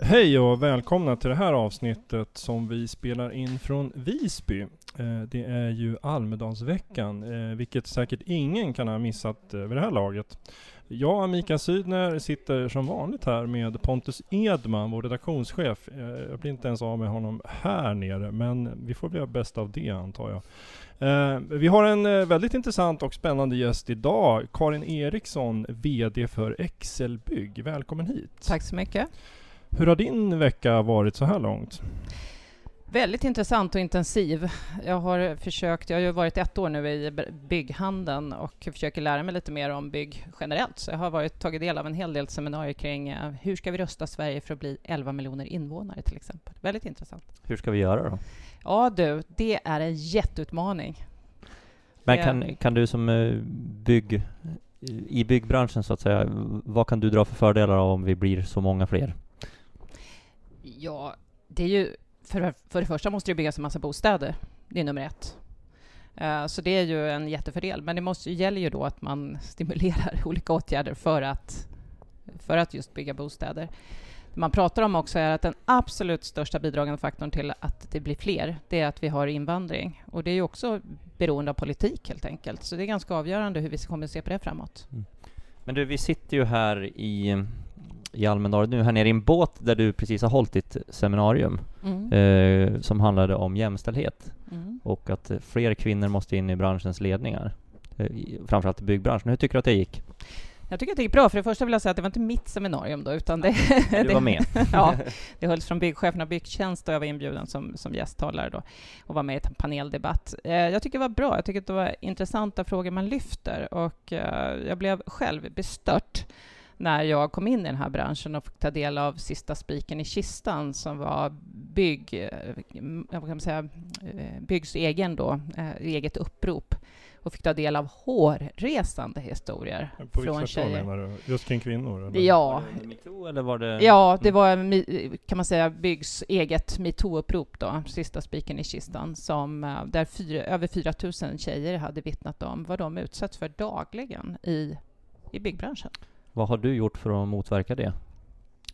Hej och välkomna till det här avsnittet som vi spelar in från Visby. Eh, det är ju Almedalsveckan, eh, vilket säkert ingen kan ha missat eh, vid det här laget. Jag, Mikael Sydner, sitter som vanligt här med Pontus Edman, vår redaktionschef. Jag blir inte ens av med honom här nere, men vi får bli bäst av det antar jag. Vi har en väldigt intressant och spännande gäst idag, Karin Eriksson, VD för Excelbygg. Välkommen hit! Tack så mycket! Hur har din vecka varit så här långt? Väldigt intressant och intensiv. Jag har försökt, jag har ju varit ett år nu i bygghandeln och försöker lära mig lite mer om bygg generellt. Så jag har varit, tagit del av en hel del seminarier kring uh, hur ska vi rösta Sverige för att bli 11 miljoner invånare till exempel. Väldigt intressant. Hur ska vi göra då? Ja du, det är en jätteutmaning. Men kan, kan du som uh, bygg i byggbranschen så att säga, vad kan du dra för fördelar om vi blir så många fler? Ja, det är ju... För, för det första måste det byggas en massa bostäder. Det är nummer ett. Eh, så det är ju en jättefördel. Men det måste, gäller ju då att man stimulerar olika åtgärder för att, för att just bygga bostäder. Det man pratar om också är att den absolut största bidragande faktorn till att det blir fler, det är att vi har invandring. Och det är ju också beroende av politik helt enkelt. Så det är ganska avgörande hur vi kommer att se på det framåt. Mm. Men du, vi sitter ju här i i Almedalen nu, här nere i en båt där du precis har hållit ditt seminarium mm. eh, som handlade om jämställdhet mm. och att fler kvinnor måste in i branschens ledningar, eh, framförallt i byggbranschen. Hur tycker du att det gick? Jag tycker att det gick bra. För det första vill jag säga att det var inte mitt seminarium då, utan det... Du var med? ja, det hölls från byggcheferna Byggtjänst och jag var inbjuden som, som gästhållare då och var med i en paneldebatt. Eh, jag tycker det var bra. Jag tycker att det var intressanta frågor man lyfter och eh, jag blev själv bestört när jag kom in i den här branschen och fick ta del av sista spiken i kistan som var bygg, eh, vad kan man säga, eh, Byggs egen då, eh, eget upprop och fick ta del av hårresande historier På från tjejer. Menar du? Just kring kvinnor? Eller? Ja. Metoo, eller var det... Ja, det var kan man säga Byggs eget metoo-upprop då, sista spiken i kistan, som där fyra, över 4 000 tjejer hade vittnat om vad de utsätts för dagligen i, i byggbranschen. Vad har du gjort för att motverka det?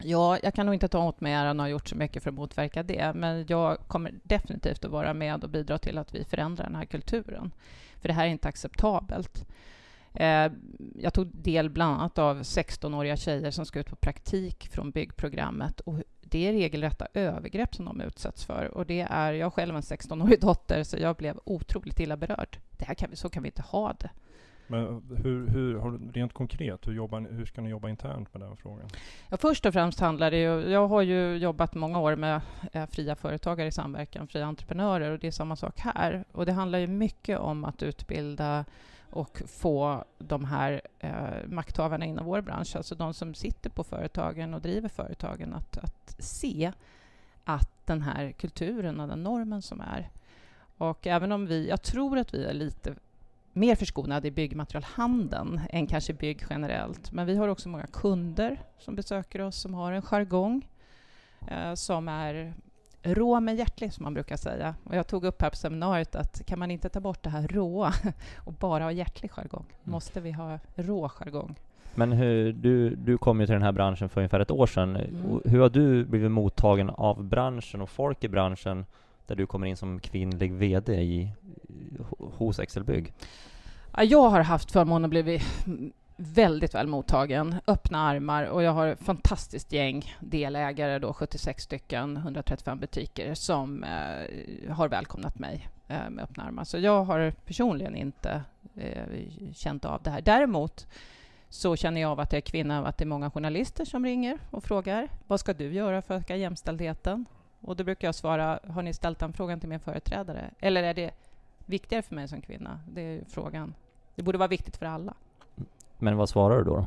Ja, jag kan nog inte ta åt mig äran och ha gjort så mycket för att motverka det, men jag kommer definitivt att vara med och bidra till att vi förändrar den här kulturen. För det här är inte acceptabelt. Eh, jag tog del bland annat av 16-åriga tjejer som ska ut på praktik från byggprogrammet och det är regelrätta övergrepp som de utsätts för. Och det är, jag själv en 16-årig dotter, så jag blev otroligt illa berörd. Det här kan vi, så kan vi inte ha det. Men hur, hur, rent konkret, hur, jobbar, hur ska ni jobba internt med den frågan? Ja, först och främst handlar det ju... Jag har ju jobbat många år med eh, fria företagare i samverkan, fria entreprenörer, och det är samma sak här. Och det handlar ju mycket om att utbilda och få de här eh, makthavarna inom vår bransch, alltså de som sitter på företagen och driver företagen, att, att se att den här kulturen och den normen som är och även om vi, jag tror att vi är lite mer förskonade i byggmaterialhandeln än kanske bygg generellt. Men vi har också många kunder som besöker oss som har en jargong eh, som är rå men hjärtlig, som man brukar säga. Och jag tog upp här på seminariet att kan man inte ta bort det här råa och bara ha hjärtlig jargong? Mm. Måste vi ha rå jargong? Men hur, du, du kom ju till den här branschen för ungefär ett år sedan. Mm. Hur har du blivit mottagen av branschen och folk i branschen där du kommer in som kvinnlig VD i, hos Excelbygg? Jag har haft förmånen att bli väldigt väl mottagen, öppna armar och jag har ett fantastiskt gäng delägare, då 76 stycken, 135 butiker som eh, har välkomnat mig eh, med öppna armar. Så jag har personligen inte eh, känt av det här. Däremot så känner jag av att jag är kvinna och att det är många journalister som ringer och frågar vad ska du göra för att öka jämställdheten? Och då brukar jag svara, har ni ställt den frågan till min företrädare? Eller är det viktigare för mig som kvinna? Det är frågan. Det borde vara viktigt för alla. Men vad svarar du då?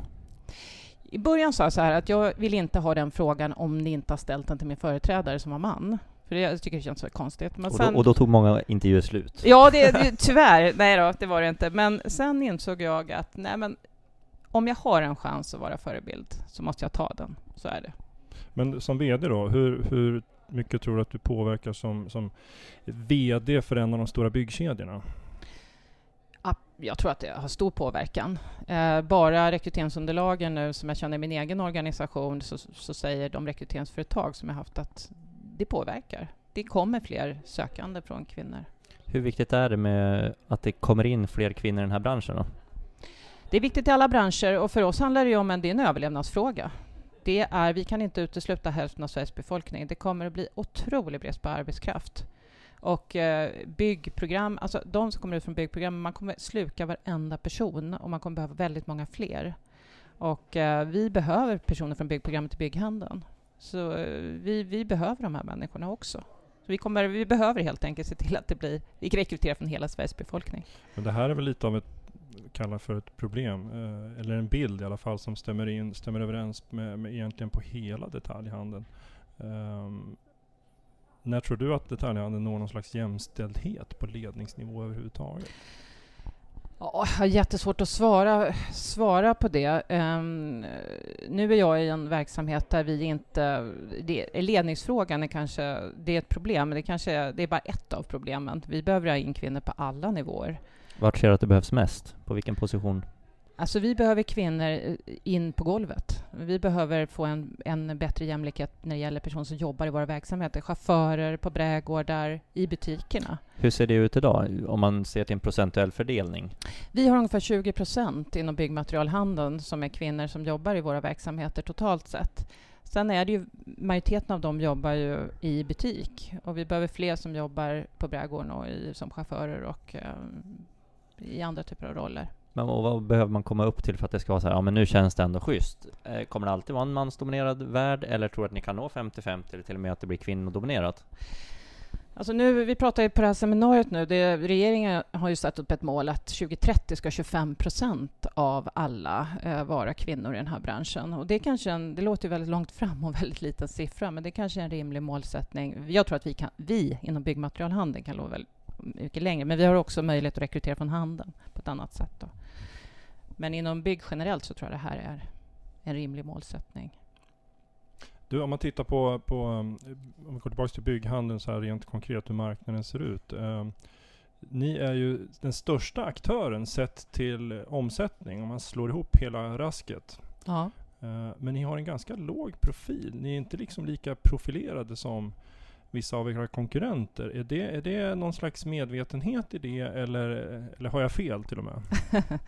I början sa jag så här att jag vill inte ha den frågan om ni inte har ställt den till min företrädare som var man. För det, jag tycker det känns så konstigt. Men och, då, och då tog många intervjuer slut? Ja, det, det, tyvärr. Nej då, det var det inte. Men sen insåg jag att nej, men om jag har en chans att vara förebild så måste jag ta den. Så är det. Men som VD då, hur, hur mycket tror du att du påverkar som, som VD för en av de stora byggkedjorna? jag tror att det har stor påverkan. Eh, bara rekryteringsunderlagen nu som jag känner i min egen organisation så, så säger de rekryteringsföretag som jag haft att det påverkar. Det kommer fler sökande från kvinnor. Hur viktigt är det med att det kommer in fler kvinnor i den här branschen? Då? Det är viktigt i alla branscher och för oss handlar det om en, det är en överlevnadsfråga. Det är, vi kan inte utesluta hälften av Sveriges befolkning. Det kommer att bli otrolig brist på arbetskraft. Och eh, byggprogram, alltså de som kommer ut från byggprogram, man kommer sluka varenda person och man kommer behöva väldigt många fler. Och eh, vi behöver personer från byggprogrammet till bygghandeln. Så eh, vi, vi behöver de här människorna också. Så vi, kommer, vi behöver helt enkelt se till att det blir, vi rekryterar från hela Sveriges befolkning. Men det här är väl lite av ett kallar för ett problem, eh, eller en bild i alla fall, som stämmer, in, stämmer överens med, med egentligen på hela detaljhandeln. Um, när tror du att detaljhandeln når någon slags jämställdhet på ledningsnivå överhuvudtaget? jag har jättesvårt att svara, svara på det. Um, nu är jag i en verksamhet där vi inte... Det, ledningsfrågan är kanske det är ett problem, men det, kanske, det är bara ett av problemen. Vi behöver ha in kvinnor på alla nivåer. Vart ser du att det behövs mest? På vilken position? Alltså vi behöver kvinnor eh, in på golvet. Vi behöver få en, en bättre jämlikhet när det gäller personer som jobbar i våra verksamheter. Chaufförer på brädgårdar, i butikerna. Hur ser det ut idag, om man ser till en procentuell fördelning? Vi har ungefär 20 procent inom byggmaterialhandeln som är kvinnor som jobbar i våra verksamheter totalt sett. Sen är det ju, majoriteten av dem jobbar ju i butik och vi behöver fler som jobbar på brädgården och i, som chaufförer och eh, i andra typer av roller. Men vad behöver man komma upp till för att det ska vara så här, ja men nu känns det ändå schysst? Eh, kommer det alltid vara en mansdominerad värld, eller tror du att ni kan nå 50-50, eller till och med att det blir kvinnodominerat? Alltså nu, vi pratar ju på det här seminariet nu, det, regeringen har ju satt upp ett mål att 2030 ska 25 procent av alla eh, vara kvinnor i den här branschen. Och det, är kanske en, det låter ju väldigt långt fram och väldigt liten siffra, men det är kanske är en rimlig målsättning. Jag tror att vi, kan, vi inom byggmaterialhandeln kan nå väldigt mycket längre, men vi har också möjlighet att rekrytera från handeln på ett annat sätt. Då. Men inom bygg generellt så tror jag det här är en rimlig målsättning. Du, om man tittar på, på om vi går tillbaka till bygghandeln så här rent konkret hur marknaden ser ut. Eh, ni är ju den största aktören sett till omsättning om man slår ihop hela rasket. Ja. Eh, men ni har en ganska låg profil. Ni är inte liksom lika profilerade som vissa av era konkurrenter. Är det, är det någon slags medvetenhet i det eller, eller har jag fel till och med?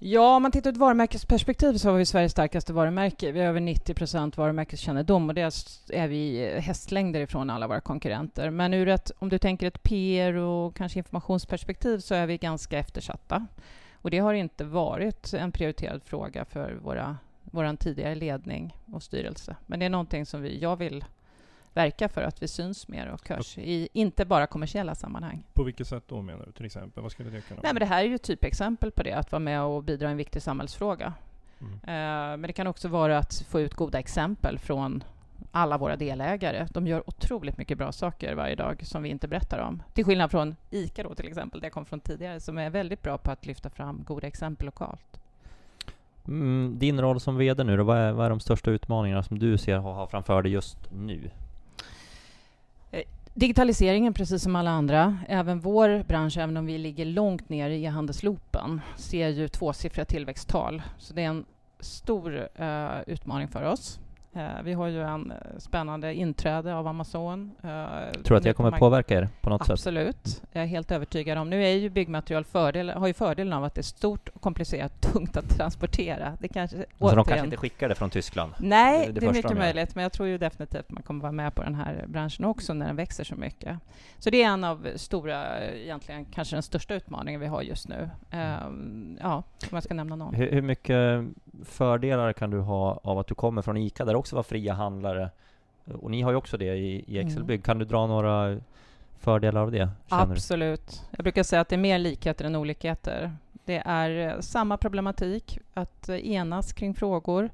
Ja, om man tittar ur ett varumärkesperspektiv så har vi Sveriges starkaste varumärke. Vi har över 90 procent varumärkeskännedom och det är vi hästlängder ifrån alla våra konkurrenter. Men ur ett, om du tänker ett PR och kanske informationsperspektiv så är vi ganska eftersatta. Och det har inte varit en prioriterad fråga för våra, vår tidigare ledning och styrelse. Men det är någonting som vi, jag vill verka för att vi syns mer och hörs i inte bara kommersiella sammanhang. På vilket sätt då menar du till exempel? Vad skulle det kunna vara? Nej, men det här är ju ett typexempel på det, att vara med och bidra i en viktig samhällsfråga. Mm. Uh, men det kan också vara att få ut goda exempel från alla våra delägare. De gör otroligt mycket bra saker varje dag som vi inte berättar om. Till skillnad från ICA då, till exempel, där jag kom från tidigare, som är väldigt bra på att lyfta fram goda exempel lokalt. Mm, din roll som VD nu då, vad är, vad är de största utmaningarna som du ser ha framför dig just nu? Digitaliseringen, precis som alla andra, även vår bransch, även om vi ligger långt ner i handelsloopen, ser ju tvåsiffriga tillväxttal. Så det är en stor uh, utmaning för oss. Uh, vi har ju en uh, spännande inträde av Amazon. Uh, Tror du att det kommer påverka er på något Absolut. sätt? Absolut. Jag är helt övertygad om. Nu är ju byggmaterial fördel, har ju fördelen av att det är stort, och komplicerat, tungt att transportera. Det kanske, alltså återigen, de kanske inte skickar det från Tyskland? Nej, det, det, det är mycket möjligt. Men jag tror ju definitivt att man kommer vara med på den här branschen också när den växer så mycket. Så det är en av stora, egentligen kanske den största utmaningen vi har just nu. Um, ja, om jag ska nämna någon. Hur, hur mycket fördelar kan du ha av att du kommer från ICA, där det också var fria handlare? Och ni har ju också det i, i Excelbygg. Mm. Kan du dra några fördelar av det? Absolut. Du? Jag brukar säga att det är mer likheter än olikheter. Det är eh, samma problematik, att eh, enas kring frågor.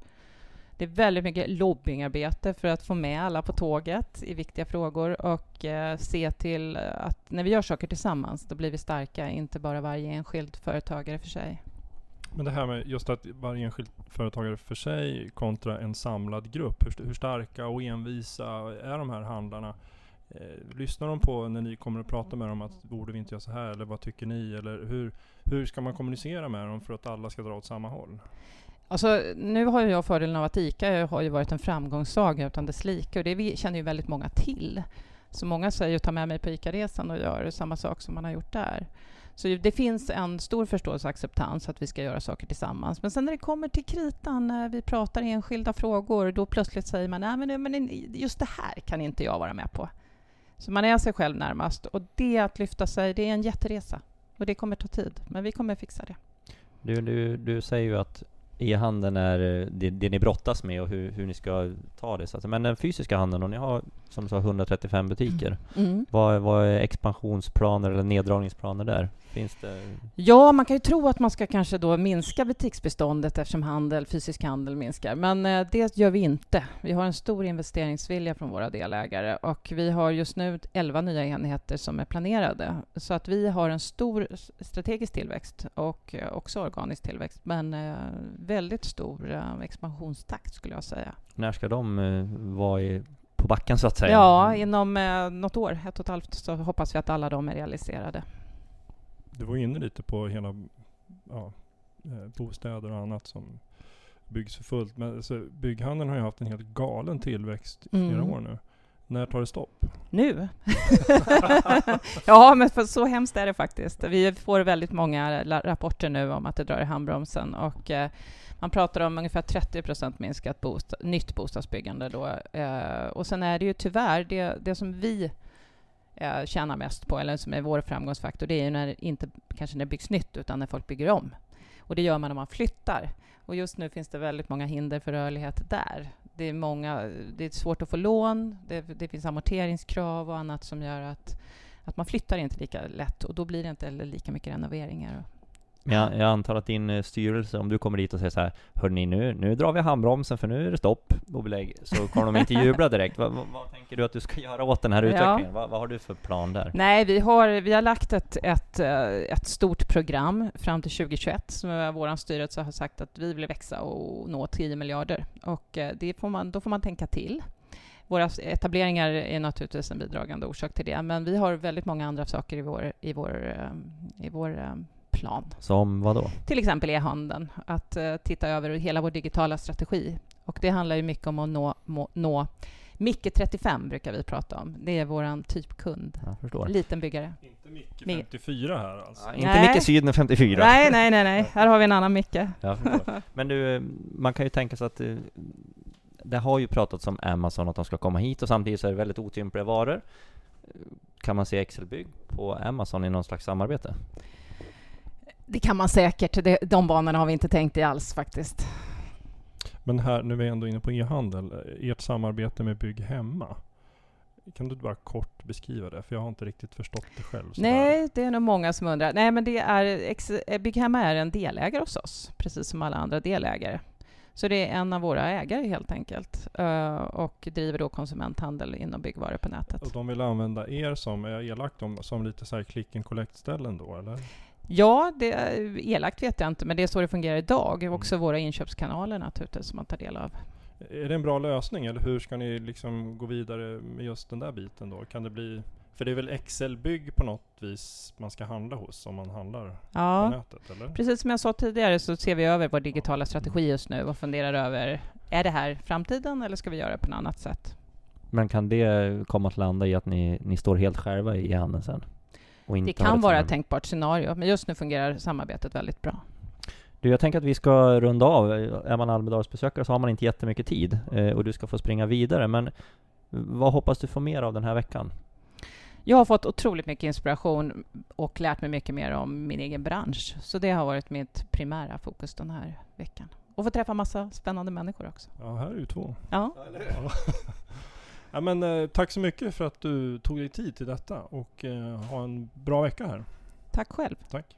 Det är väldigt mycket lobbyingarbete för att få med alla på tåget i viktiga frågor och eh, se till att när vi gör saker tillsammans, då blir vi starka, inte bara varje enskild företagare för sig. Men det här med just att varje enskild företagare för sig kontra en samlad grupp. Hur, hur starka och envisa är de här handlarna? Eh, lyssnar de på när ni kommer att prata med dem att borde vi inte göra så här eller vad tycker ni? Eller hur, hur ska man kommunicera med dem för att alla ska dra åt samma håll? Alltså, nu har jag fördelen av att ICA har ju varit en framgångssaga utan dess like och det känner ju väldigt många till. Så många säger att ta med mig på ICA-resan och gör samma sak som man har gjort där. Så det finns en stor förståelse och acceptans att vi ska göra saker tillsammans. Men sen när det kommer till kritan, när vi pratar enskilda frågor, då plötsligt säger man nej men, men just det här kan inte jag vara med på. Så man är sig själv närmast och det att lyfta sig, det är en jätteresa och det kommer ta tid, men vi kommer fixa det. Du, du, du säger ju att e-handeln är eh, det, det ni brottas med och hur, hur ni ska ta det. Så att, men den fysiska handeln, och ni har som du sa 135 butiker. Mm. Vad, vad är expansionsplaner eller neddragningsplaner där? Finns det? Ja, man kan ju tro att man ska kanske då minska butiksbeståndet eftersom handel, fysisk handel minskar, men eh, det gör vi inte. Vi har en stor investeringsvilja från våra delägare och vi har just nu 11 nya enheter som är planerade. Så att vi har en stor strategisk tillväxt och eh, också organisk tillväxt, men eh, väldigt stor expansionstakt skulle jag säga. När ska de vara i på backen så att säga? Ja, inom eh, något år, ett och ett halvt, så hoppas vi att alla de är realiserade. Du var inne lite på hela ja, eh, bostäder och annat som byggs för fullt. Men alltså, bygghandeln har ju haft en helt galen tillväxt i flera mm. år nu. När tar det stopp? Nu! ja, men för så hemskt är det faktiskt. Vi får väldigt många rapporter nu om att det drar i handbromsen och eh, man pratar om ungefär 30 procent minskat bost nytt bostadsbyggande då. Eh, och sen är det ju tyvärr det, det som vi eh, tjänar mest på, eller som är vår framgångsfaktor, det är ju när inte kanske när det byggs nytt, utan när folk bygger om. Och det gör man om man flyttar. Och just nu finns det väldigt många hinder för rörlighet där. Det är, många, det är svårt att få lån, det, det finns amorteringskrav och annat som gör att, att man flyttar inte lika lätt och då blir det inte lika mycket renoveringar. Men jag, jag, antar att din eh, styrelse, om du kommer dit och säger så här Hörni nu, nu drar vi handbromsen för nu är det stopp och belägg Så kommer de inte jubla direkt. vad, vad, vad, tänker du att du ska göra åt den här utvecklingen? Ja. Vad, vad, har du för plan där? Nej, vi har, vi har lagt ett, ett, eh, ett stort program fram till 2021 som vår styrelse har sagt att vi vill växa och nå 10 miljarder. Och eh, det får man, då får man tänka till. Våra etableringar är naturligtvis en bidragande orsak till det, men vi har väldigt många andra saker i vår, i vår, i vår plan. Som vad då? Till exempel e-handeln, att uh, titta över hela vår digitala strategi. Och det handlar ju mycket om att nå, må, nå Micke 35 brukar vi prata om. Det är vår typkund. Liten byggare. Inte Micke 54 här alltså? Ja, inte Micke Syden 54. Nej, nej, nej, nej. Här har vi en annan Micke. Men du, man kan ju tänka sig att eh, det har ju pratats om Amazon, att de ska komma hit och samtidigt så är det väldigt otympliga varor. Kan man se Excel-bygg på Amazon i någon slags samarbete? Det kan man säkert. Det, de banorna har vi inte tänkt i alls faktiskt. Men här, nu är vi ändå inne på e-handel. Ert samarbete med Bygg Hemma. Kan du bara kort beskriva det? För jag har inte riktigt förstått det själv. Nej, det är nog många som undrar. Nej, men det är, Bygg Hemma är en delägare hos oss, precis som alla andra delägare. Så det är en av våra ägare helt enkelt uh, och driver då konsumenthandel inom byggvaror på nätet. Och de vill använda er som, är jag elak, som lite så här click and collect-ställen då eller? Ja, det är elakt vet jag inte, men det är så det fungerar idag. Mm. Också våra inköpskanaler naturligtvis som man tar del av. Är det en bra lösning eller hur ska ni liksom gå vidare med just den där biten då? Kan det bli för det är väl Excel-bygg på något vis man ska handla hos om man handlar ja, på nätet? Eller? Precis som jag sa tidigare så ser vi över vår digitala strategi just nu och funderar över är det här framtiden eller ska vi göra det på något annat sätt? Men kan det komma att landa i att ni, ni står helt själva i handeln sen? Det kan vara ett tänkbart scenario, men just nu fungerar samarbetet väldigt bra. Du, jag tänker att vi ska runda av. Är man Almedalsbesökare så har man inte jättemycket tid eh, och du ska få springa vidare. Men vad hoppas du få mer av den här veckan? Jag har fått otroligt mycket inspiration och lärt mig mycket mer om min egen bransch. Så det har varit mitt primära fokus den här veckan. Och få träffa massa spännande människor också. Ja, här är ju två. Ja. Ja, men, eh, tack så mycket för att du tog dig tid till detta och eh, ha en bra vecka här. Tack själv. Tack.